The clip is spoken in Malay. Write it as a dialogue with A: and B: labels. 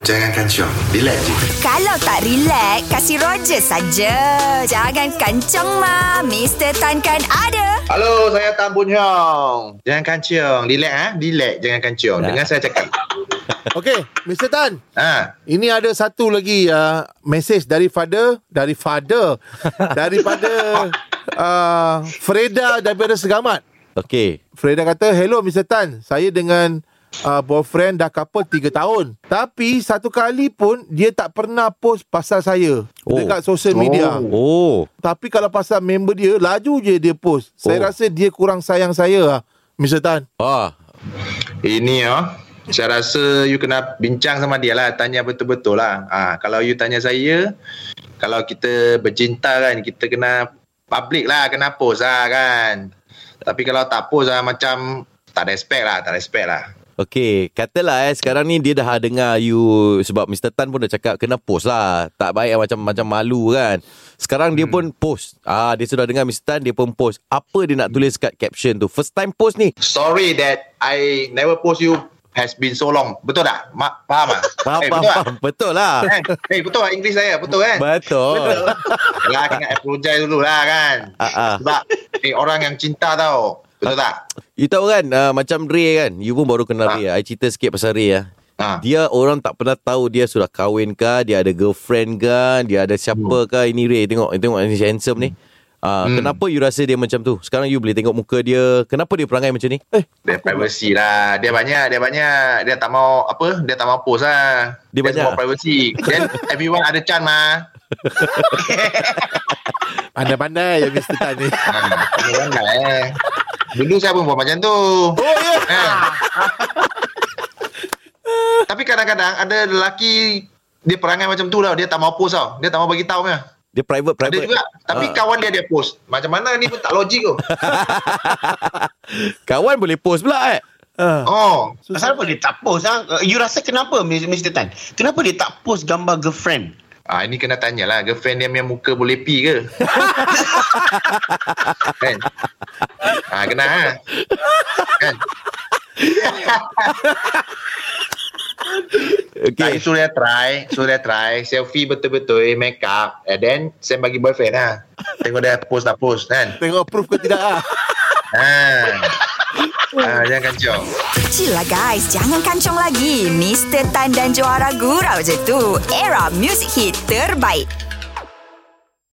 A: Jangan kancong. Relax je.
B: Kalau tak relax, kasih Roger saja. Jangan kencang mah. Mr. Tan kan ada.
C: Halo, saya Tan Boon Hyong. Jangan kancing. Relax ah, relax. Jangan kancing. Dengar saya cakap.
D: Okey, Mr. Tan.
C: Ha.
D: Ini ada satu lagi uh, message dari father, dari father, daripada uh, Freda daripada Segamat.
E: Okey.
D: Freda kata, "Hello Mr. Tan, saya dengan uh, boyfriend dah couple 3 tahun. Tapi satu kali pun dia tak pernah post pasal saya
E: Oh.
D: dekat social media. Oh.
E: Oh.
D: Tapi kalau pasal member dia, laju je dia post. Saya
E: Oh.
D: rasa dia kurang sayang saya lah, Mr. Tan.
E: Ah.
C: Ini oh. Saya rasa you kena bincang sama dia lah. Tanya betul-betul lah. Ha, kalau you tanya saya, kalau kita bercinta kan, kita kena public lah. Kena post lah kan. Tapi kalau tak post lah macam tak respect lah. Tak respect lah.
E: Okey, katalah eh sekarang ni dia dah dengar you sebab Mr Tan pun dah cakap kena post lah. Tak baik lah, macam macam malu kan. Sekarang dia pun post. Ah dia sudah dengar Mr Tan dia pun post. Apa dia nak tulis kat caption tu? First time post ni.
C: Sorry that I never post you has been so long. Betul tak? Ma- faham tak?
E: Faham,
C: eh,
E: faham,
C: betul tak?
E: faham. Betul lah.
C: Eh, eh, betul tak English saya? Betul kan?
E: Betul.
C: Lah kena apologize dulu lah kan.
E: Ah, ah.
C: Sebab eh, orang yang cinta tau. Betul tak?
E: You tahu kan uh, macam Ray kan. You pun baru kenal
C: Ah.
E: Ray. I cerita sikit pasal Ray lah.
C: Ha.
E: Dia orang tak pernah tahu dia sudah kahwin ke, dia ada girlfriend ke, dia ada siapa ke. Ini Ray tengok tengok ni handsome ni. Ah,
C: Hmm.
E: kenapa you rasa dia macam tu? Sekarang you boleh tengok muka dia. Kenapa dia perangai macam ni? Eh,
C: Dia privacy lah. Dia banyak, dia banyak. Dia tak mau apa? Dia tak mau post lah.
E: Dia banyak?
C: semua privacy. Then everyone ada chance mah.
D: Pandai-pandai ya Mr. Tan ni.
C: Ha, dia pandai eh. Dulu saya pun buat macam tu.
D: Oh ya.
C: Kan? Tapi kadang-kadang ada lelaki dia perangai macam tu lah. Dia tak mau post tau. Dia tak mau bagi tahu punya.
E: dia private
C: Ada
E: private.
C: juga. Tapi
E: Ah.
C: kawan dia dia post. Macam mana ni pun tak logik tu.
E: Kawan boleh post pula eh.
D: Ah.
C: Oh.
F: Kenapa dia tak post ha? Uh, You rasa kenapa Mr. Tan? Kenapa dia tak post gambar girlfriend?
C: Ah ini kena tanya lah girlfriend dia punya muka boleh pi ke? kan? Ah kena ha. Kan?
E: Okay.
C: Tak, suruh dia try, suruh dia try selfie betul-betul make up and then saya bagi boyfriend lah. Tengok dia post tak post kan?
D: Tengok proof ke tidak ah.
C: Ha. Ah, jangan kancong.
B: Chill lah guys. Jangan kancang lagi. Mr. Tan dan Johara Gurau je tu. Era music hit terbaik.